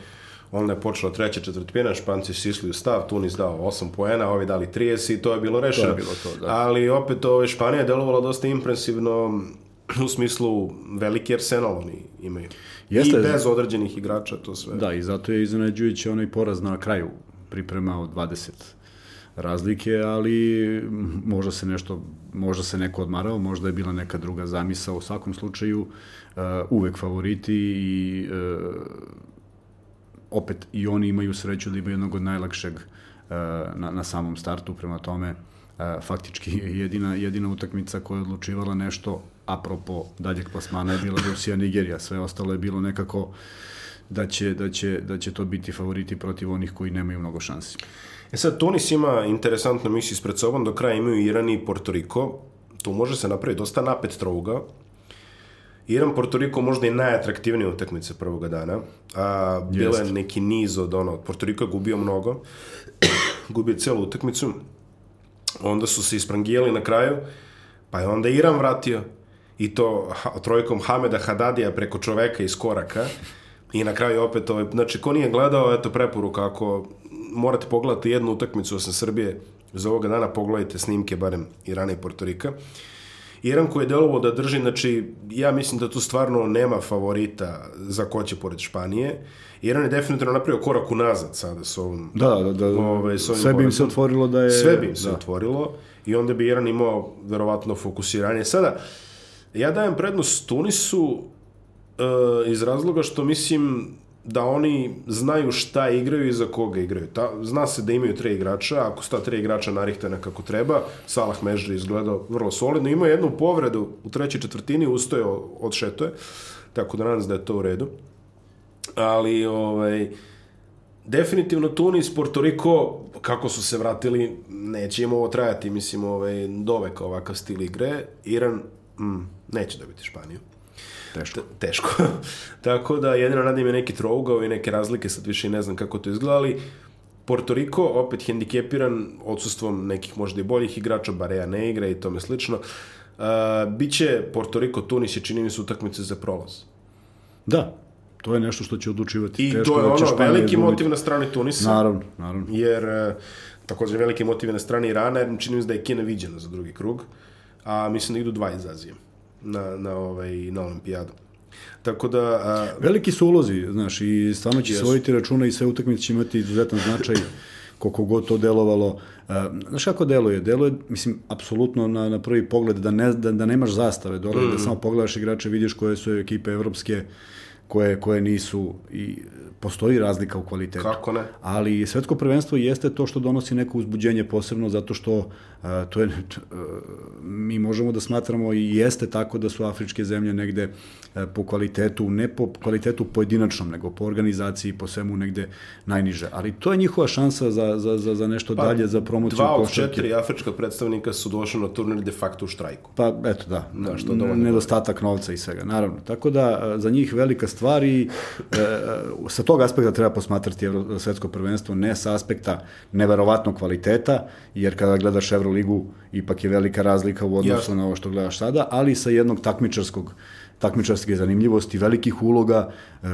Speaker 1: Onda je počela treća četvrtina, Španci sisli u stav, Tunis dao 8 poena, ovi dali 30 i to je bilo rešeno.
Speaker 2: To je bilo to, da.
Speaker 1: Ali opet ove, Španija je delovala dosta impresivno, u smislu veliki arsenal oni imaju. Jeste, I bez određenih igrača to sve.
Speaker 2: Da, i zato je iznenađujući onaj poraz na kraju priprema od 20 razlike, ali možda se nešto, možda se neko odmarao, možda je bila neka druga zamisa, u svakom slučaju uh, uvek favoriti i uh, opet i oni imaju sreću da imaju jednog od najlakšeg uh, na, na samom startu, prema tome uh, faktički jedina, jedina utakmica koja je odlučivala nešto apropo daljeg plasmana je bila Rusija Nigerija, sve ostalo je bilo nekako da će, da će, da će to biti favoriti protiv onih koji nemaju mnogo šansi.
Speaker 1: E sad, Tunis ima interesantnu misiju ispred sobom, do kraja imaju Iran i Porto Riko. Tu može se napraviti dosta napet trouga. Iran, Porto Riko možda i najatraktivnije utakmice prvoga dana. A, bila je neki niz od ono, Porto Riko je gubio mnogo. gubio celu utakmicu. Onda su se isprangijali na kraju, pa je onda Iran vratio i to ha, trojkom Hameda Hadadija preko čoveka iz koraka. I na kraju opet, ovaj, znači, ko nije gledao, eto preporuka, ako morate pogledati jednu utakmicu osim Srbije za ovoga dana, pogledajte snimke, barem Irana i Portorika. Iran koji je delovo da drži, znači, ja mislim da tu stvarno nema favorita za ko će pored Španije. Iran je definitivno napravio korak unazad sada s ovom...
Speaker 2: Da, da, da. Ove, ovaj, s ovim sve bi im se otvorilo da je...
Speaker 1: Sve bi im se da. otvorilo i onda bi Iran imao verovatno fokusiranje. Sada, ja dajem prednost Tunisu uh, iz razloga što mislim da oni znaju šta igraju i za koga igraju. Ta, zna se da imaju tre igrača, ako sta tri igrača narihtana kako treba, Salah Mežri izgledao vrlo solidno, ima jednu povredu u trećoj četvrtini, ustoje od šetoje, tako da nadam se da je to u redu. Ali, ovaj, definitivno Tunis, Porto Riko, kako su se vratili, neće im ovo trajati, mislim, ovaj, doveka ovakav stil igre. Iran, mm, neće dobiti Španiju.
Speaker 2: Teško.
Speaker 1: teško. Tako da jedino radim je neki trougao i neke razlike, sad više ne znam kako to izgleda, ali Porto Riko opet hendikepiran odsustvom nekih možda i boljih igrača, Barea ne igra i tome slično. Uh, biće Porto Riko, Tunis je čini mi se utakmice za prolaz.
Speaker 2: Da, to je nešto što će odlučivati.
Speaker 1: I Teško to je da ono, veliki motiv na strani Tunisa.
Speaker 2: Naravno, naravno.
Speaker 1: Jer, uh, takođe, veliki motiv na strani Irana, jer čini mi se da je Kina viđena za drugi krug, a mislim da idu dva iz Azije na, na, ovaj, na olimpijadu. Tako da... A...
Speaker 2: Veliki su ulozi, znaš, i stvarno će svojiti računa i sve utakmice će imati izuzetan značaj koliko god to delovalo. Znaš kako deluje? Deluje, mislim, apsolutno na, na prvi pogled da, ne, da, da nemaš zastave dole, mm. da samo pogledaš igrače, vidiš koje su ekipe evropske, koje, koje nisu i postoji razlika u kvalitetu.
Speaker 1: Kako ne?
Speaker 2: Ali svetsko prvenstvo jeste to što donosi neko uzbuđenje posebno zato što a, to je, a, mi možemo da smatramo i jeste tako da su afričke zemlje negde a, po kvalitetu, ne po kvalitetu pojedinačnom, nego po organizaciji, po svemu negde najniže. Ali to je njihova šansa za, za, za, za nešto pa, dalje, za promociju
Speaker 1: dva od četiri afrička predstavnika su došli na turnir de facto u štrajku.
Speaker 2: Pa eto da, da što nedostatak novca i svega, naravno. Tako da za njih velika stvar i e, sa tog aspekta treba posmatrati svetsko prvenstvo, ne sa aspekta neverovatnog kvaliteta, jer kada gledaš Euroligu, ipak je velika razlika u odnosu na ovo što gledaš sada, ali sa jednog takmičarskog takmičarske zanimljivosti, velikih uloga, e,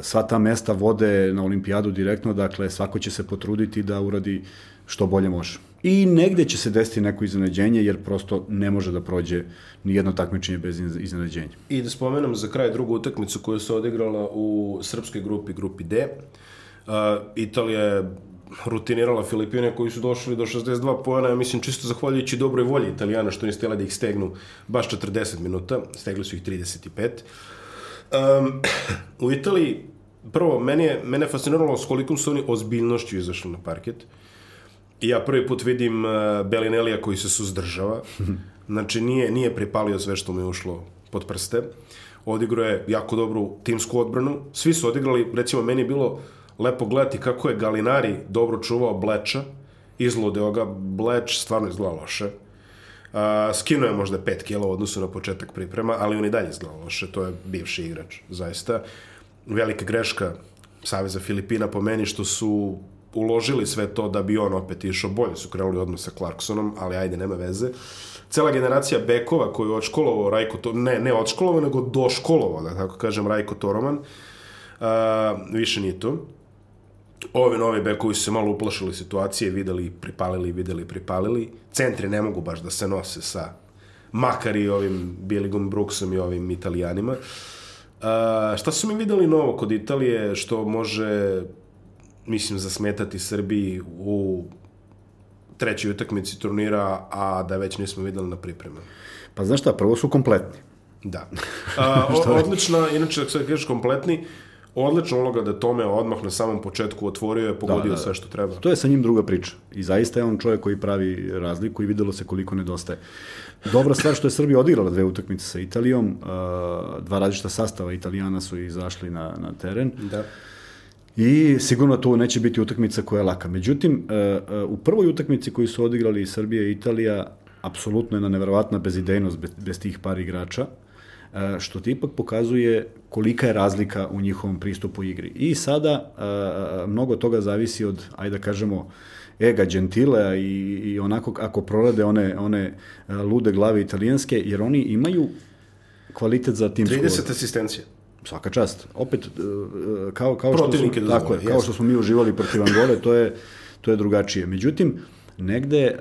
Speaker 2: sva ta mesta vode na olimpijadu direktno, dakle svako će se potruditi da uradi što bolje može. I negde će se desiti neko iznenađenje, jer prosto ne može da prođe ni jedno takmičenje bez iznenađenja.
Speaker 1: I da spomenem za kraj drugu utakmicu koja se odigrala u srpskoj grupi, grupi D. Uh, Italija je rutinirala Filipine koji su došli do 62 pojena, ja mislim čisto zahvaljujući dobroj volji Italijana što niste da ih stegnu baš 40 minuta, stegli su ih 35. Um, u Italiji, prvo, meni je, mene je fasciniralo s kolikom su oni ozbiljnošću izašli na parket. I ja prvi put vidim uh, Belinelija koji se suzdržava. Znači, nije, nije pripalio sve što mu je ušlo pod prste. Odigrao je jako dobru timsku odbranu. Svi su odigrali, recimo, meni je bilo lepo gledati kako je Galinari dobro čuvao Bleča, izludeo ga, Bleč stvarno izgleda loše. Uh, skinuo je možda 5 kila u odnosu na početak priprema, ali on i dalje izgleda loše, to je bivši igrač, zaista. Velika greška Saveza Filipina po meni što su uložili sve to da bi on opet išao bolje, su krenuli odmah sa Clarksonom, ali ajde, nema veze. Cela generacija bekova koju je odškolovao Rajko, to, ne, ne odškolovao, nego doškolovao, da tako kažem, Rajko Toroman, uh, više nije tu ovi novi bekovi su se malo uplašili situacije, videli, pripalili, videli, pripalili. Centri ne mogu baš da se nose sa makar i ovim Billigom Brooksom i ovim Italijanima. A, šta su mi videli novo kod Italije što može, mislim, zasmetati Srbiji u trećoj utakmici turnira, a da već nismo videli na pripremama?
Speaker 2: Pa znaš šta, prvo su kompletni.
Speaker 1: Da. A, o, odlična, inače, ako se kažeš kompletni, odlična uloga da Tome odmah na samom početku otvorio je, pogodio da, da, sve što treba.
Speaker 2: To je sa njim druga priča. I zaista je on čovjek koji pravi razliku i videlo se koliko nedostaje. Dobra stvar što je Srbija odigrala dve utakmice sa Italijom, dva različita sastava Italijana su izašli na, na teren.
Speaker 1: Da.
Speaker 2: I sigurno to neće biti utakmica koja je laka. Međutim, u prvoj utakmici koju su odigrali Srbija i Italija, apsolutno jedna neverovatna bezidejnost bez, tih par igrača. E, što ti ipak pokazuje kolika je razlika u njihovom pristupu igri. I sada e, mnogo toga zavisi od, ajde da kažemo, ega Gentilea i, i onako ako prorade one, one e, lude glave italijanske, jer oni imaju kvalitet za tim
Speaker 1: 30 asistencija.
Speaker 2: Svaka čast. Opet, kao, kao, što, su, tako je, kao što smo mi uživali protiv Angole, to je, to je drugačije. Međutim, negde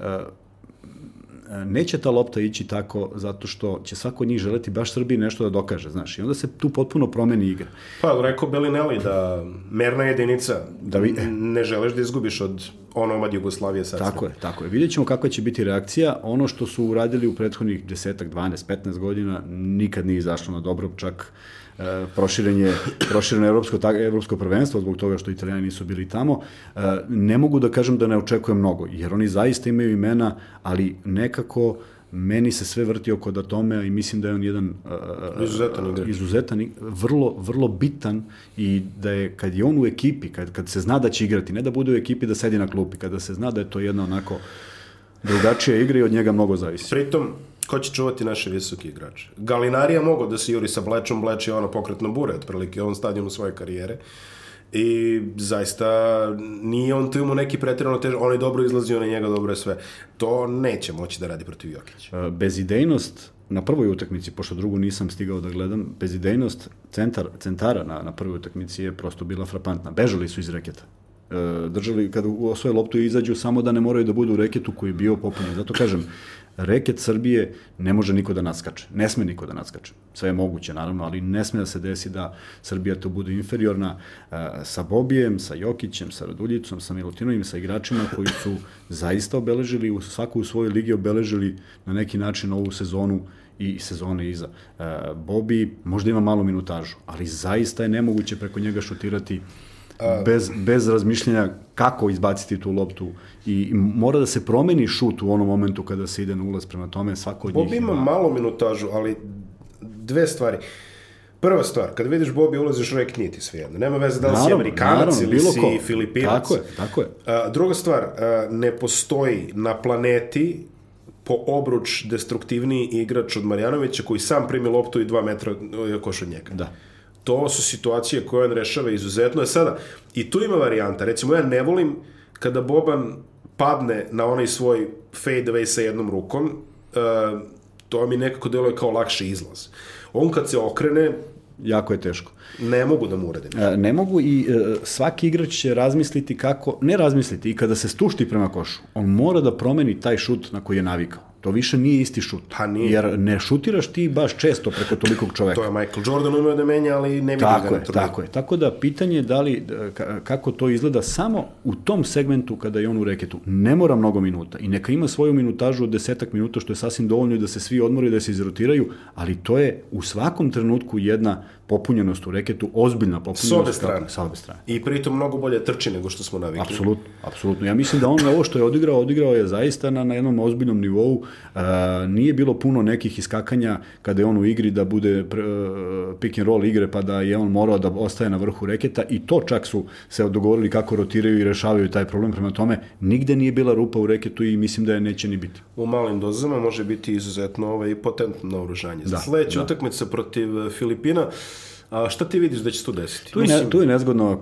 Speaker 2: neće ta lopta ići tako zato što će svako njih želeti baš Srbiji nešto da dokaže, znaš, i onda se tu potpuno promeni igra.
Speaker 1: Pa, rekao Belinelli da merna jedinica, da vi... ne želeš da izgubiš od onomad Jugoslavije sad.
Speaker 2: Tako je, tako je. Vidjet ćemo kakva će biti reakcija. Ono što su uradili u prethodnih desetak, 12, 15 godina nikad nije izašlo na dobro, čak e, proširenje, prošireno evropsko, ta, evropsko prvenstvo zbog toga što italijani nisu bili tamo. E, ne mogu da kažem da ne očekujem mnogo, jer oni zaista imaju imena, ali nekako meni se sve vrti oko Datome i mislim da je on jedan
Speaker 1: uh, izuzetan, uh,
Speaker 2: izuzetan vrlo, vrlo bitan i da je kad je on u ekipi, kad, kad se zna da će igrati, ne da bude u ekipi da sedi na klupi, kada se zna da je to jedna onako drugačija igra i od njega mnogo zavisi.
Speaker 1: Pritom, ko će čuvati naše visoke igrače? Galinarija mogo da se juri sa Blečom, Bleč je ono pokretno bure, otprilike, on stadionu svoje karijere. I zaista nije on tu imao neki pretirano tež, on je dobro izlazio na njega, dobro je sve. To neće moći da radi protiv Jokića.
Speaker 2: E, bezidejnost na prvoj utakmici, pošto drugu nisam stigao da gledam, bezidejnost centar, centara na, na prvoj utakmici je prosto bila frapantna. Bežali su iz reketa držali, kada osvoje loptu i izađu, samo da ne moraju da budu u reketu koji je bio popunjen. Zato kažem, reket Srbije ne može niko da naskače. Ne sme niko da naskače. Sve je moguće, naravno, ali ne sme da se desi da Srbija to bude inferiorna uh, sa Bobijem, sa Jokićem, sa Raduljicom, sa Milutinovim, sa igračima koji su zaista obeležili, u svaku u svojoj ligi obeležili na neki način ovu sezonu i sezone iza. Uh, Bobi možda ima malo minutažu, ali zaista je nemoguće preko njega šutirati bez, bez razmišljanja kako izbaciti tu loptu i mora da se promeni šut u onom momentu kada se ide na ulaz prema tome svako od
Speaker 1: Bob
Speaker 2: njih
Speaker 1: ima malo minutažu, ali dve stvari. Prva stvar, kad vidiš Bobi ulaziš rek nije ti svejedno. Nema veze da li naravno, si Amerikanac naravno, ili si ko. Filipinac.
Speaker 2: Tako je, tako je.
Speaker 1: A, druga stvar, a, ne postoji na planeti po obruč destruktivniji igrač od Marjanovića koji sam primi loptu i dva metra koš od njega.
Speaker 2: Da
Speaker 1: to su situacije koje on rešava izuzetno. Je sada, i tu ima varijanta. Recimo, ja ne volim kada Boban padne na onaj svoj fade away sa jednom rukom, uh, to mi nekako deluje kao lakši izlaz. On kad se okrene,
Speaker 2: jako je teško.
Speaker 1: Ne mogu da mu uradim.
Speaker 2: E, ne mogu i e, svaki igrač će razmisliti kako, ne razmisliti, i kada se stušti prema košu, on mora da promeni taj šut na koji je navikao. To više nije isti šut.
Speaker 1: Pa nije.
Speaker 2: Jer ne šutiraš ti baš često preko tolikog čoveka.
Speaker 1: to je Michael Jordan umeo da menja, ali ne vidi
Speaker 2: tako
Speaker 1: ga
Speaker 2: je, Tako je. Tako da pitanje je da li, kako to izgleda samo u tom segmentu kada je on u reketu. Ne mora mnogo minuta i neka ima svoju minutažu od desetak minuta, što je sasvim dovoljno da se svi odmore da se izrotiraju, ali to je u svakom trenutku jedna popunjenost u reketu, ozbiljna popunjenost. S
Speaker 1: obe strane.
Speaker 2: Sa obe strane.
Speaker 1: I pritom mnogo bolje trči nego što smo navikli.
Speaker 2: Apsolutno, apsolutno. Ja mislim da on ovo što je odigrao, odigrao je zaista na, na jednom ozbiljnom nivou. Uh, nije bilo puno nekih iskakanja kada je on u igri da bude uh, pick and roll igre pa da je on morao da ostaje na vrhu reketa i to čak su se dogovorili kako rotiraju i rešavaju taj problem. Prema tome, nigde nije bila rupa u reketu i mislim da je neće ni biti.
Speaker 1: U malim dozama može biti izuzetno ovaj, potentno naoružanje. Da, Sledeća da. utakmica protiv Filipina A šta ti vidiš da će se tu desiti?
Speaker 2: Tu je, Mislim... ne, tu je nezgodna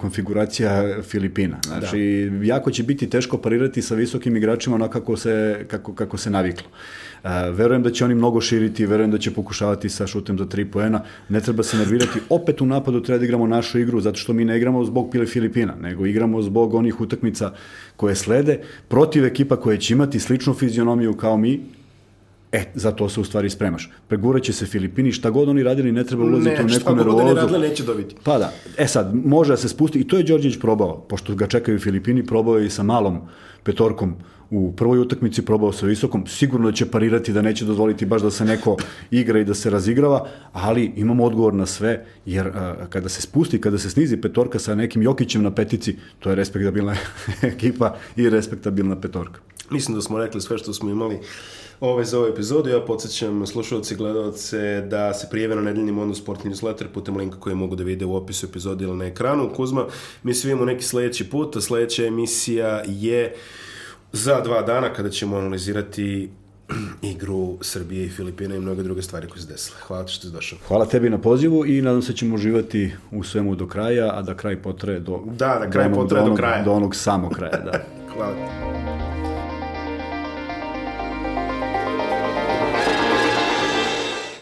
Speaker 2: konfiguracija Filipina. Znači, da. jako će biti teško parirati sa visokim igračima onako kako se, kako, kako se naviklo. Uh, verujem da će oni mnogo širiti, verujem da će pokušavati sa šutem za tri poena. Ne treba se nervirati. Opet u napadu treba da igramo našu igru, zato što mi ne igramo zbog Pile Filipina, nego igramo zbog onih utakmica koje slede protiv ekipa koje će imati sličnu fizionomiju kao mi, E, za to se u stvari spremaš. Preguraće se Filipini, šta god oni radili, ne treba ulaziti ne, u neku nervozu. Ne, šta god
Speaker 1: oni neće dobiti.
Speaker 2: Pa da. E sad, može da se spusti, i to je Đorđević probao, pošto ga čekaju Filipini, probao je i sa malom petorkom u prvoj utakmici, probao sa visokom, sigurno će parirati da neće dozvoliti baš da se neko igra i da se razigrava, ali imamo odgovor na sve, jer a, kada se spusti, kada se snizi petorka sa nekim Jokićem na petici, to je respektabilna ekipa i respektabilna petorka.
Speaker 1: Mislim da smo rekli sve što smo imali ove za ovu epizodu. Ja podsjećam slušalci i gledalce da se prijeve na nedeljni Mondo Sport newsletter putem linka koji mogu da vide u opisu epizode ili na ekranu. Kuzma, mi se vidimo neki sledeći put, a sledeća emisija je za dva dana kada ćemo analizirati igru Srbije i Filipina i mnoge druge stvari koje se desile. Hvala ti što si došao.
Speaker 2: Hvala tebi na pozivu i nadam se da ćemo uživati u svemu do kraja, a da kraj potraje do...
Speaker 1: Da, da kraj potraje do,
Speaker 2: do,
Speaker 1: kraja.
Speaker 2: Do onog samog kraja, da.
Speaker 1: Hvala